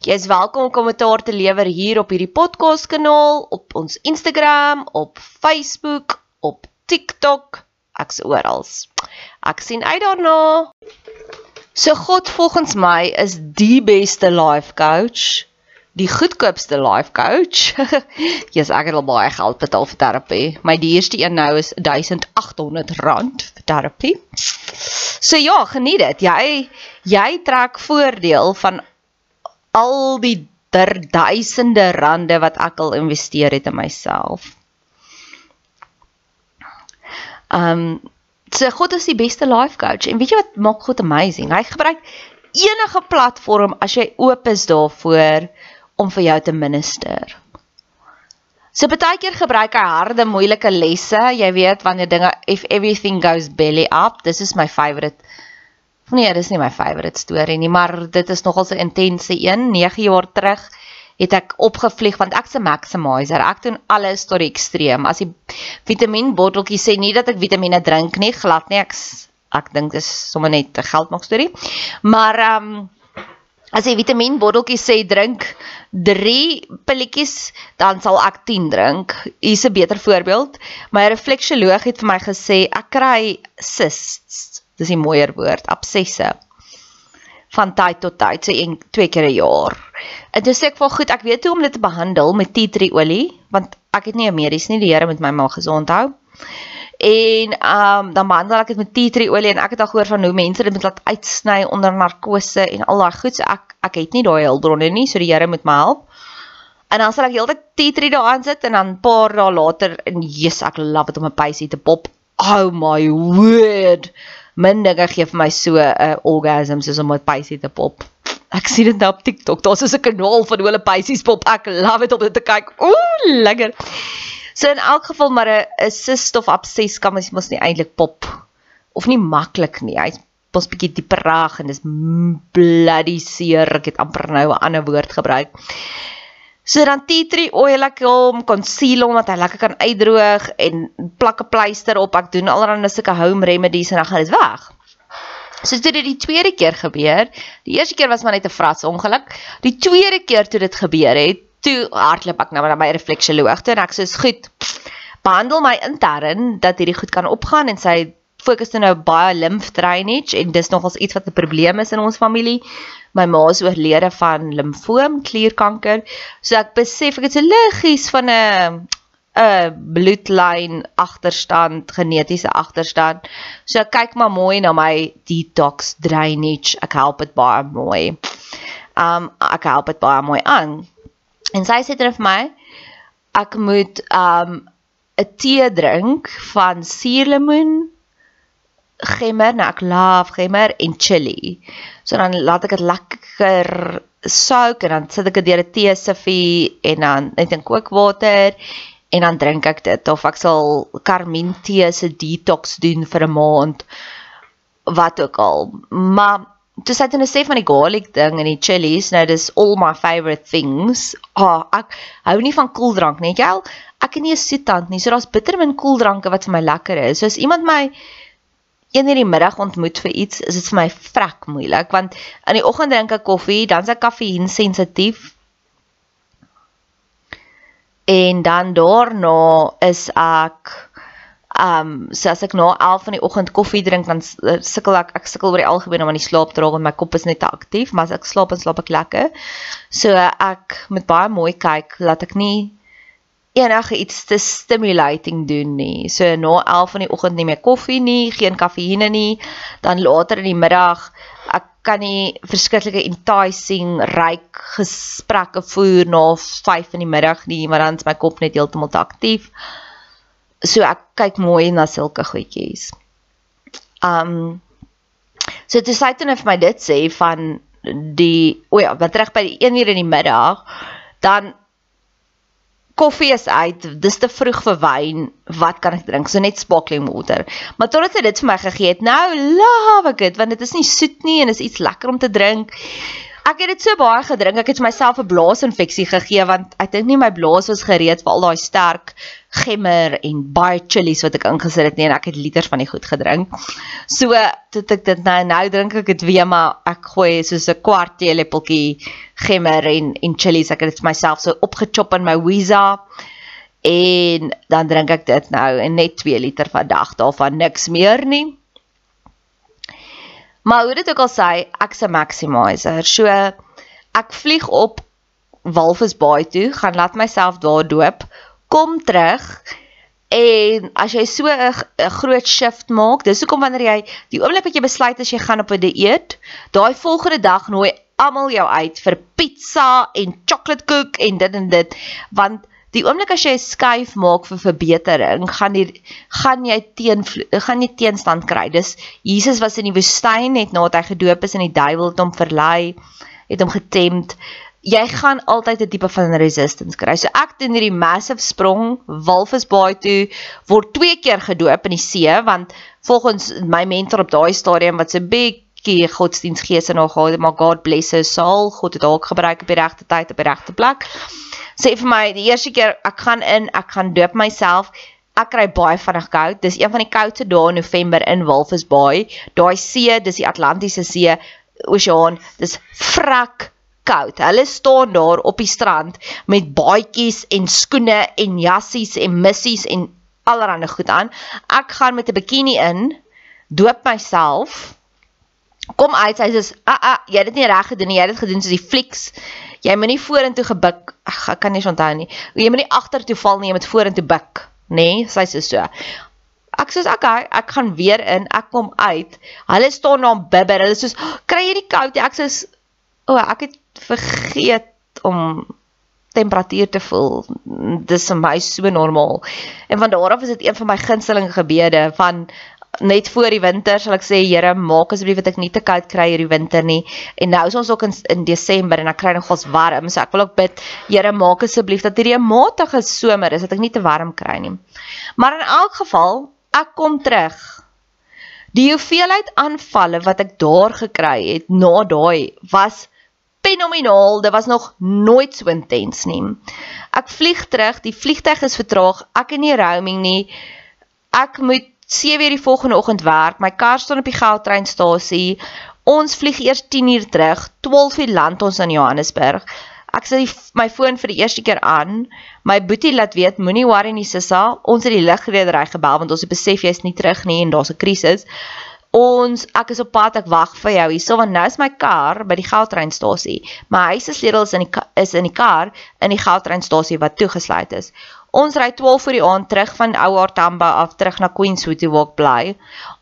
Jy is welkom om kommentaar te lewer hier op hierdie podcast kanaal, op ons Instagram, op Facebook, op TikTok, ek's oral. Ek sien uit daarna. So God volgens my is die beste life coach, die goedkoopste life coach. Jy's ek het al baie geld betaal vir terapie. My duurste een nou is R1800 vir terapie. So ja, geniet dit. Jy jy trek voordeel van al die duisende rande wat ek al investeer het in myself. Um so God is die beste life coach en weet jy wat maak God amazing? Hy gebruik enige platform as jy oop is daarvoor om vir jou te minister. So baie keer gebruik hy harde, moeilike lesse, jy weet wanneer dinge if everything goes belly up, this is my favorite Nee, dis nie my favourite storie nie, maar dit is nogal so 'n intense een. 9 jaar terug het ek opgevlieg want ek's 'n maximizer. Ek doen alles tot die ekstreem. As die vitamien botteltjie sê nie dat ek vitamiene drink nie, glad nie. Ek ek dink dis sommer net 'n geldmaak storie. Maar ehm um, as die vitamien botteltjie sê drink 3 pilletjies, dan sal ek 10 drink. Hier's 'n beter voorbeeld. My refleksioloog het vir my gesê ek kry cysts dis 'n mooier woord, absesse van tyd tot tyd, so een twee keer 'n jaar. En toe sê ek vir goed, ek weet hoe om dit te behandel met tea tree olie, want ek het nie 'n medies nie, die Here moet my maar gesond hou. En ehm um, dan behandel ek dit met tea tree olie en ek het al gehoor van hoe mense dit moet laat uitsny onder narkose en al daai goed, so ek ek het nie daai hulpbronne nie, so die Here moet my help. En dan sal ek heeltyd tea tree daaraan sit en dan paar dae later en Jesus, ek love dit om 'n pysie te pop. Oh my word min dinge gee vir my so 'n uh, orgasm soos om 'n pysie te pop. Ek sien dit nou op TikTok. Daar's so 'n kanaal van hoe hulle pysies pop. Ek love dit om dit te kyk. Ooh, lekker. So in elk geval maar 'n cyst of absces kan mens mos nie eintlik pop of nie maklik nie. Hy's mos bietjie dieper raag en dis bloody seer. Ek het amper nou 'n ander woord gebruik. So dan tea tree oil ek hom, conceal hom dat hy lekker kan uitdroog en plak 'n pleister op. Ek doen allerlei sulke home remedies en dan gaan dit weg. So dit het die tweede keer gebeur. Die eerste keer was maar net 'n frats ongeluk. Die tweede keer toe dit gebeur het, toe hardloop ek nou na my refleksioloog toe en ek sê, "Goed, behandel my intern dat hierdie goed kan opgaan en sy fokus nou baie lymph drainage en dis nogals iets wat 'n probleem is in ons familie. My ma is oorlede van limfoom, klierkanker. So ek besef ek het so liggies van 'n 'n bloedlyn agterstand, genetiese agterstand. So kyk maar mooi na my detox drainage. Ek help dit baie mooi. Um ek help dit baie mooi aan. En sy sê dit vir my ek moet um 'n tee drink van suurlemoen, gemmer, nou ek love gemmer en chili. So dan laat ek dit lekker soak en dan sit ek dit deur 'n tee siffie en dan net in kookwater en dan drink ek dit of ek sal karmien tee se detox doen vir 'n maand wat ook al. Maar toe sit in 'n sê van die garlic ding en die chilies, nou dis all my favorite things. Ah, oh, ek hou nie van koeldrank nie. Jy, ek het nie 'n soetant nie. So daar's bitter min koeldranke wat vir my lekker is. So as iemand my een in die middag ontmoet vir iets, is dit vir my vrek moeilik want in die oggend drink ek koffie, dan se kafeïn sensitief. En dan daarna is ek um, so as ek na 11 van die oggend koffie drink dan sukkel ek ek sukkel oor die algemeen om aan die slaap te raak want my kop is net te aktief, maar as ek slaap en slaap ek lekker. So ek met baie mooi kyk laat ek nie enige iets te stimulating doen nie. So na 11 van die oggend nie meer koffie nie, geen kafeïne nie, dan later in die middag ek kan nie verskriklike enticing ryk gesprekke voer na 5 in die middag nie, maar dan is my kop net heeltemal te aktief. So ek kyk mooi na sulke goedjies. Um so toe sy toe net vir my dit sê van die o ja, wat reg by die 1 uur in die middag, dan koffie is uit, dis te vroeg vir wyn, wat kan ek drink? So net sparkling water. Maar totdat hy dit vir my gegee het, nou love ek dit want dit is nie soet nie en is iets lekker om te drink. Ek het dit so baie gedrink, ek het myself 'n blaasinfeksie gegee want ek dink nie my blaas was gereed vir al daai sterk gemmer en baie chillies wat ek ingesit het nie en ek het liters van die goed gedrink. So tot ek dit nou nou drink ek dit weer maar ek gooi soos 'n kwart teelepeltjie gemmer en en chillies ek het dit myself so opgechop in my Wiza en dan drink ek dit nou en net 2 liter per dag daarvan niks meer nie. Maar hoe dit ook al sê, ek's 'n maximizer. So ek vlieg op Walvis Bay toe, gaan laat myself daar doop, kom terug en as jy so 'n groot shift maak, dis hoekom wanneer jy die oomblik wat jy besluit as jy gaan op 'n dieet, daai volgende dag nooi almal jou uit vir pizza en chocolate cake en dit en dit, want die oomblik as jy 'n skuif maak vir verbetering, gaan jy gaan jy teen gaan jy teenstand kry. Dis Jesus was in die woestyn net nadat hy gedoop is en die duiwel het hom verlei, het hom getempt. Jy gaan altyd 'n tipe van resistance kry. So ek doen hierdie massive sprong, Walvisbaai toe, word twee keer gedoop in die see want volgens my mentor op daai stadium wat se big kie godsdienstgees en nog gehad, maar God bless his soul. God het dalk gebruik op die regte tyd op die regte plek sê vir my die eerste keer ek gaan in, ek gaan doop myself. Ek kry baie vinnig koud. Dis een van die koudste dae in November in Walvis Bay. Daai see, dis die Atlantiese See, oseaan, dis vrek koud. Hulle staan daar op die strand met baadjies en skoene en jassies en missies en allerlei goed aan. Ek gaan met 'n bikini in, doop myself. Kom uit, sy sê, "Ag, ah, ah, jy het dit nie reg gedoen nie. Jy het dit gedoen soos die flieks." Jy moet nie vorentoe gebuk. Ag, ek kan nie onthou nie. Jy moet nie agtertoe val nie, jy moet vorentoe buik, nê? Nee, sy sê so. Ek sê okay, ek gaan weer in, ek kom uit. Hulle staan daar bibber. Hulle sê, "Kry jy nie koud nie?" Ek sê, "O, oh, ek het vergeet om temperatuur te voel. Dis vir my so normaal." En van daar af is dit een van my gunsteling gebede van net voor die winter sal ek sê Here maak asseblief dat ek nie te koud kry hierdie winter nie. En nou is ons ook in, in Desember en ek kry nogals warm. So ek wil ook bid Here maak asseblief dat hierdie 'n matige somer is dat ek nie te warm kry nie. Maar in elk geval, ek kom terug. Die hoeveelheid aanvalle wat ek daar gekry het na daai was fenomenaal. Dit was nog nooit so intens nie. Ek vlieg terug, die vliegtyg is vertraag. Ek het nie roaming nie. Ek moet 7 uur die volgende oggend werk. My kar staan op die Gautreinstasie. Ons vlieg eers 10 uur terug. 12 uur land ons in Johannesburg. Ek sit my foon vir die eerste keer aan. My boetie laat weet, moenie worry nie Sissa. Ons het die lugredery gebel want ons het besef jy's nie terug nie en daar's 'n krisis. Ons ek is op pad ek wag vir jou hierso want nou is my kar by die Gautreinstasie. My huis se sleutels in die is in die kar in die Gautreinstasie wat toegesluit is. Ons ry 12 voor die aand terug van Ouar Tamba af terug na Queenswood waar ek bly.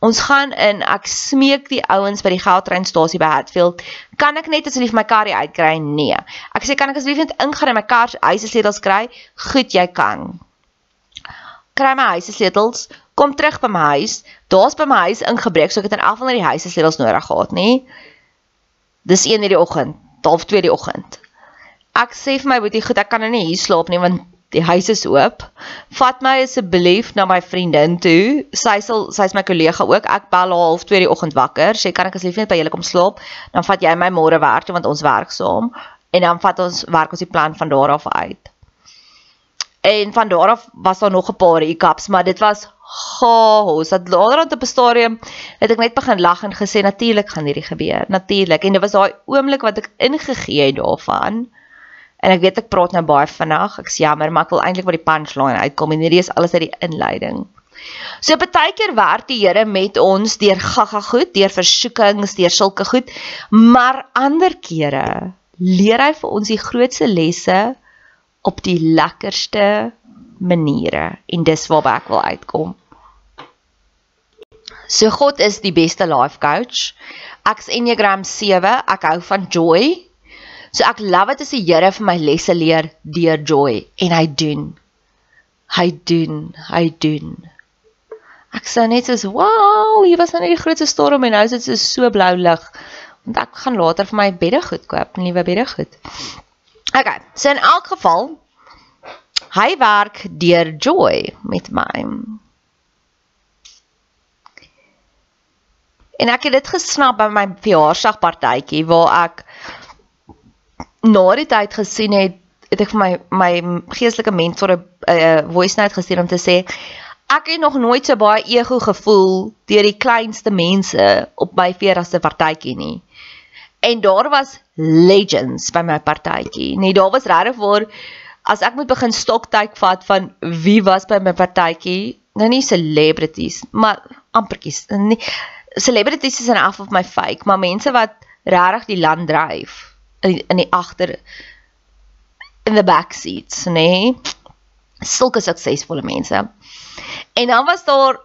Ons gaan in, ek smeek die ouens by die geldtreinstasie by Hatfield, kan ek net asseblief my kar uitkry? Nee. Ek sê kan ek asseblief net ingaan en my kar huise sleutels kry? Goed, jy kan. Kry my huise sleutels, kom terug by my huis. Daar's by my huis ingebreek, so ek het in geval net die huise sleutels nodig gehad, nê? Dis 1:00 in die oggend, half 2:00 die oggend. Ek sê vir my boetie, goed, ek kan nou nie hier slaap nie want die huis is oop. Vat my asseblief na my vriendin toe. Sy sal sy's my kollega ook. Ek bel haar half 2 die oggend wakker. Sê kan ek asseblief net by julle kom slaap? Dan vat jy my môre werk toe want ons werk saam en dan vat ons werk ons die plan van daar af uit. En van daar af was daar nog 'n paar hiccups, maar dit was chaos. Dat later op 'n stadium het ek net begin lag en gesê natuurlik gaan hierdie gebeur. Natuurlik. En dit was daai oomblik wat ek ingegee het daarvan. En ek weet ek praat nou baie vinnig. Ek's jammer, maar ek wil eintlik by die punchline uitkom en hierdie is alles uit die inleiding. So baie keer werk die Here met ons deur gaga goed, deur versoekings, deur sulke goed, maar ander kere leer hy vir ons die grootste lesse op die lekkerste maniere en dis waarby ek wil uitkom. So God is die beste life coach. Ek's Enneagram 7, ek hou van joy, So ek love dit as die Here vir my lesse leer deur joy en hy doen. Hy doen, hy doen. Ek sê net soos, "Wow, hier was nou net die grootste storm en nou is dit so blou lig." Want ek gaan later vir my beddegoed koop, nuwe beddegoed. Okay, so in elk geval hy werk deur joy met my. En ek het dit gesnap by my verjaarsdagpartytjie waar ek na die tyd gesien het, het ek vir my my geestelike mentor 'n uh, voice note gestuur om te sê ek het nog nooit so baie ego gevoel deur die kleinste mense op my 40ste partytjie nie. En daar was legends by my partytjie. Nee, daar was regtig waar as ek moet begin stoktyk vat van wie was by my partytjie, nou nie celebrities, maar ampertjies. Nee, celebrities is in af of my fake, maar mense wat regtig die land dryf in die, in die agter in the back seats, nê? Nee? Sulke suksesvolle mense. En dan was daar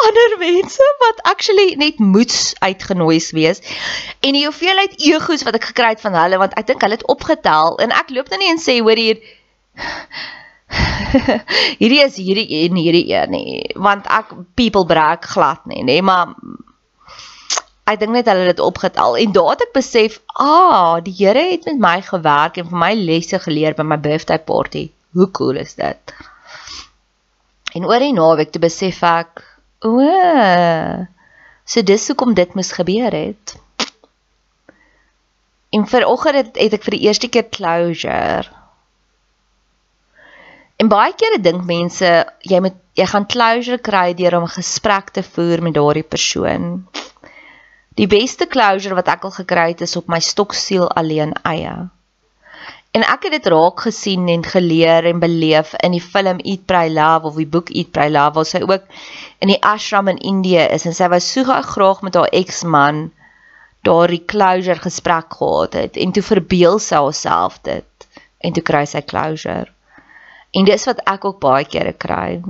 ander mense wat actually net moets uitgenooi wees. En die hoeveelheid egos wat ek gekry het van hulle want ek dink hulle het opgetel en ek loop nou nie en sê hoor hier hierdie is hierdie en hierdie een nie want ek people brag glad nie nê maar ek dink net hulle het dit opgetel en daar het ek besef, ah, die Here het met my gewerk en vir my lesse geleer by my birthday party. Hoe cool is dit? En oor die naweek te besef ek, o, so dis hoekom dit moes gebeur het. En vanoggend het, het ek vir die eerste keer closure. En baie kere dink mense jy moet jy gaan closure kry deur om 'n gesprek te voer met daardie persoon. Die beste closure wat ek al gekry het is op my stoksiel alleen eie. En ek het dit raak gesien en geleer en beleef in die film Eat Pray Love of die boek Eat Pray Love waar sy ook in die ashram in Indië is en sy was so graag met haar eksman daardie closure gesprek gehad het en toe verbeel sy haarself dit en toe kry sy closure. En dis wat ek ook baie kere kry.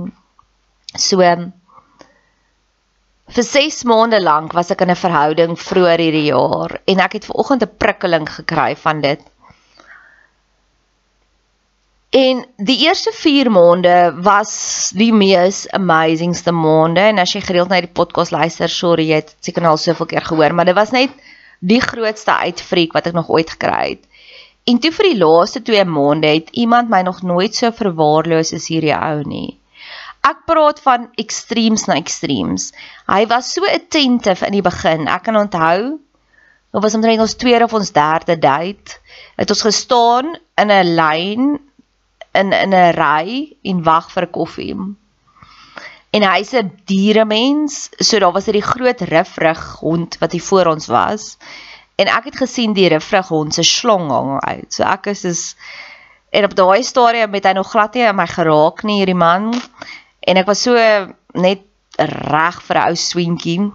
So Vir 6 maande lank was ek in 'n verhouding vroeër hierdie jaar en ek het ver oggend 'n prikkeling gekry van dit. En die eerste 4 maande was die mees amazingste maande en as jy gereeld na die podcast luister, sorry jy het seker al soveel keer gehoor, maar dit was net die grootste uitfreek wat ek nog ooit gekry het. En toe vir die laaste 2 maande het iemand my nog nooit so verwaarloos as hierdie ou nie. Ek praat van extremes na extremes. Hy was so attentive in die begin. Ek kan onthou, dit was omtrent ons tweede of ons derde date, het ons gestaan in 'n lyn in in 'n ry en wag vir 'n koffie. En hy's 'n dieremens, so daar was 'n die groot rifrig hond wat hier voor ons was. En ek het gesien die rifrig hond se slong hang uit. So ek is is en op daai stadium het hy nog glad nie aan my geraak nie hierdie man en ek was so net reg vir 'n ou swentjie.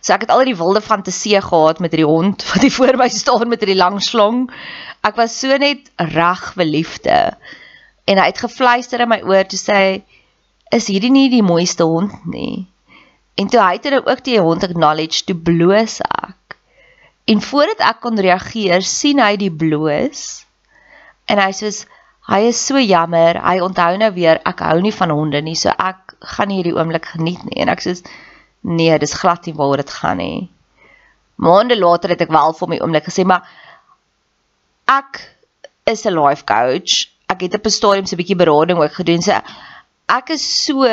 So ek het al die wilde fantasie gehad met hierdie hond wat hier voor my staan met hierdie lang slong. Ek was so net reg vir liefde. En hy het gefluister in my oor toe sê is hierdie nie die mooiste hond nie. En toe hy het dan ook die hond acknowledge toe bloos ek. En voordat ek kon reageer, sien hy die bloos. En hy sê hy is so jammer. Hy onthou nou weer ek hou nie van honde nie, so ek gaan hierdie oomblik geniet nie. En ek sê nee, dis glad nie waar dit gaan nie. Maande later het ek wel vir my oomblik gesê, maar ek is 'n life coach. Ek het op 'n stadium so 'n bietjie berading ook gedoen. So ek is so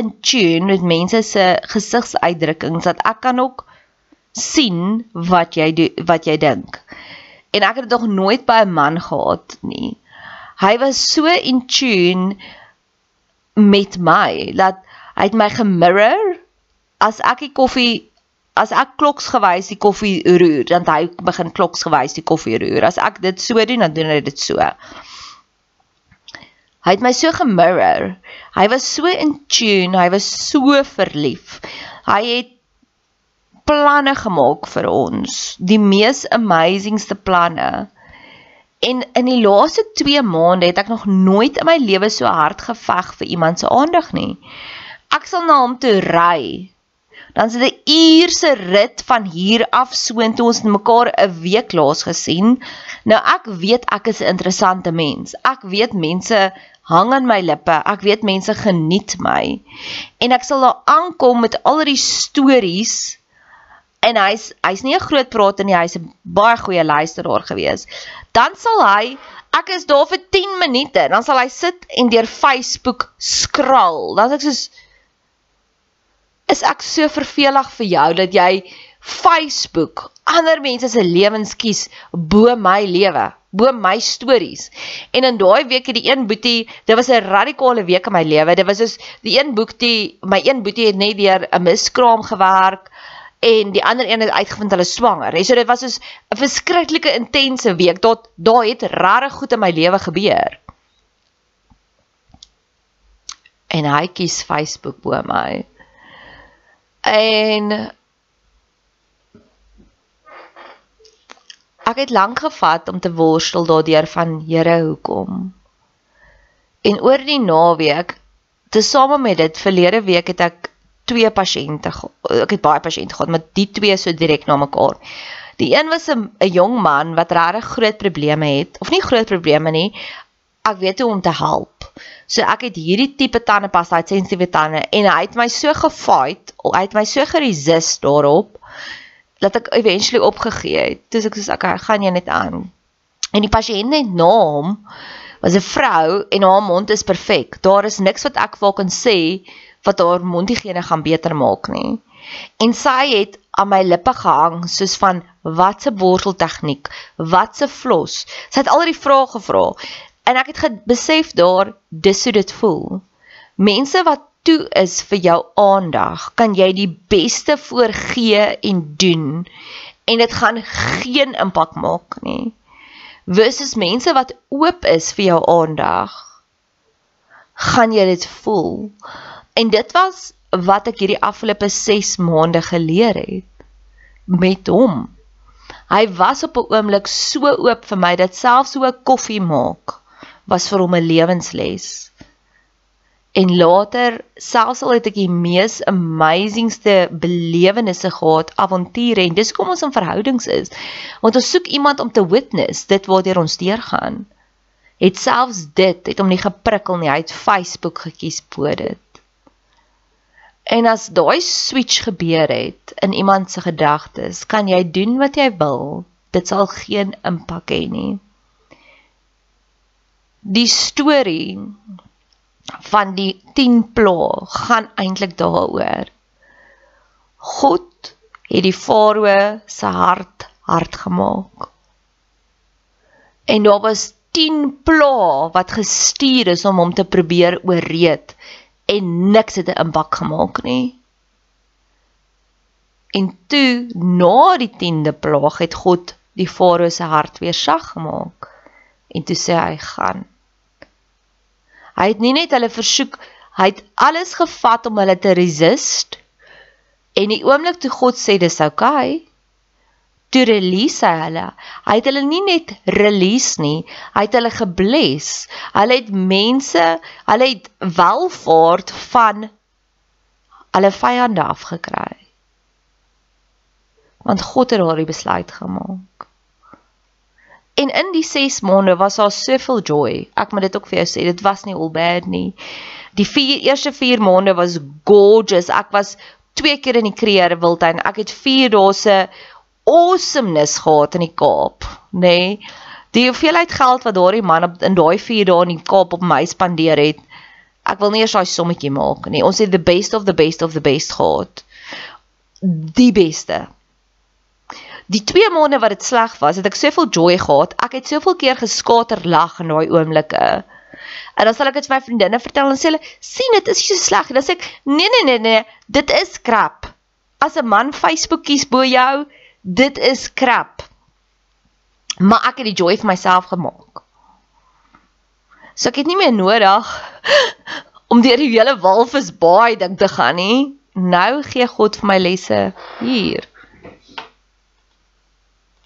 in tune met mense se gesigsuitdrukkings dat ek kan ook sien wat jy do, wat jy dink. En ek het dit nog nooit by 'n man gehad nie. Hy was so in tune met my dat hy het my gemirror as ek die koffie as ek kloksgewys die koffie roer, dan hy begin kloksgewys die koffie roer. As ek dit so doen, dan doen hy dit so. Hy het my so gemirror. Hy was so in tune, hy was so verlief. Hy het planne gemaak vir ons, die mees amazingste planne. En in die laaste 2 maande het ek nog nooit in my lewe so hard geveg vir iemand se aandag nie. Ek sal na hom toe ry. Dan sit 'n uur se rit van hier af soontoe ons mekaar 'n week laas gesien. Nou ek weet ek is 'n interessante mens. Ek weet mense hang aan my lippe. Ek weet mense geniet my. En ek sal daar aankom met al die stories en hy's hy's nie 'n groot prater nie, hy's 'n baie goeie luisteraar gewees. Dan sal hy ek is daar vir 10 minute, dan sal hy sit en deur Facebook skraal. Dan ek soos is ek so vervelig vir jou dat jy Facebook ander mense se lewens kies bo my lewe bo my stories. En in daai week het die een boetie, dit was 'n radikale week in my lewe. Dit was soos die een boetie, my een boetie het net deur 'n miskraam gewerk en die ander een het uitgevind hulle swanger. So dit was soos 'n verskriklike intense week. Tot daar het regtig goed in my lewe gebeur. En hy kies Facebook bo my. En Ek het lank gevat om te worstel daardeur van Here hoekom. En oor die naweek, tesame met dit verlede week het ek twee pasiënte ek het baie pasiënte gehad, maar die twee so direk na mekaar. Die een was 'n jong man wat regtig groot probleme het, of nie groot probleme nie. Ek weet hoe om te help. So ek het hierdie tipe tandepasta, hy sensitiewe tande en hy het my so gefight, hy het my so geresist daarop dat ek eventually opgegee het. Toe ek sê ek gaan jy net aan. En die pasiënt het na hom was 'n vrou en haar mond is perfek. Daar is niks wat ek vir kan sê wat haar mondhygiëne gaan beter maak nie. En sy het aan my lippe gehang soos van watse borsteltegniek, watse flos. Sy het al die vrae gevra en ek het besef daar dis hoe dit voel. Mense wat toe is vir jou aandag, kan jy die beste voorgee en doen en dit gaan geen impak maak nie. Versus mense wat oop is vir jou aandag, gaan jy dit voel. En dit was wat ek hierdie afgelope 6 maande geleer het met hom. Hy was op 'n oomblik so oop vir my dat selfs so 'n koffie maak was vir hom 'n lewensles. En later, selfs al het ek die mees amazingste belewennisse gehad, avonture en dis kom ons in verhoudings is. Want ons soek iemand om te witness dit waartoe ons deurgaan. Het selfs dit het hom nie geprikkel nie. Hy het Facebook gekies bo dit. En as daai switch gebeur het in iemand se gedagtes, kan jy doen wat jy wil. Dit sal geen impak hê nie. Die storie van die 10 pla gaan eintlik daaroor. God het die farao se hart hard gemaak. En daar was 10 pla wat gestuur is om hom te probeer ooreed en niks het 'n impak gemaak nie. En toe na die 10de plaag het God die farao se hart weer sag gemaak. En toe sê hy gaan Hy het nie net hulle versoek, hy het alles gevat om hulle te resist. En die oomblik toe God sê dis oukei, okay, toe release hy hulle. Hy het hulle nie net release nie, hy het hulle gebless. Hulle het mense, hulle het welvaart van hulle vyande afgekry. Want God het daardie besluit gemaak. En in die 6 maande was daar soveel joy. Ek moet dit ook vir jou sê, dit was nie all bad nie. Die vier, eerste 4 maande was gorgeous. Ek was twee keer in die Creer Wildtuin. Ek het 4 dae se awesomeness gehad in die Kaap, nê? Nee, die hoeveelheid geld wat daardie man op in daai 4 dae in die Kaap op my spandeer het. Ek wil nie eers daai sommetjie maak nie. Ons het the best of the best of the best gehad. Die beste. Die 2 maande wat dit sleg was, het ek soveel joy gehad. Ek het soveel keer geskater lag in daai oomblikke. En dan sal ek dit vir my vriendinne vertel en sê hulle, "Sien, dit is so sleg nie." Dan sê ek, "Nee, nee, nee, nee, dit is krap. As 'n man Facebook kies bo jou, dit is krap." Maar ek het die joy vir myself gemaak. So ek het nie meer nodig om deur die hele walvisbaai ding te gaan nie. Nou gee God vir my lesse hier.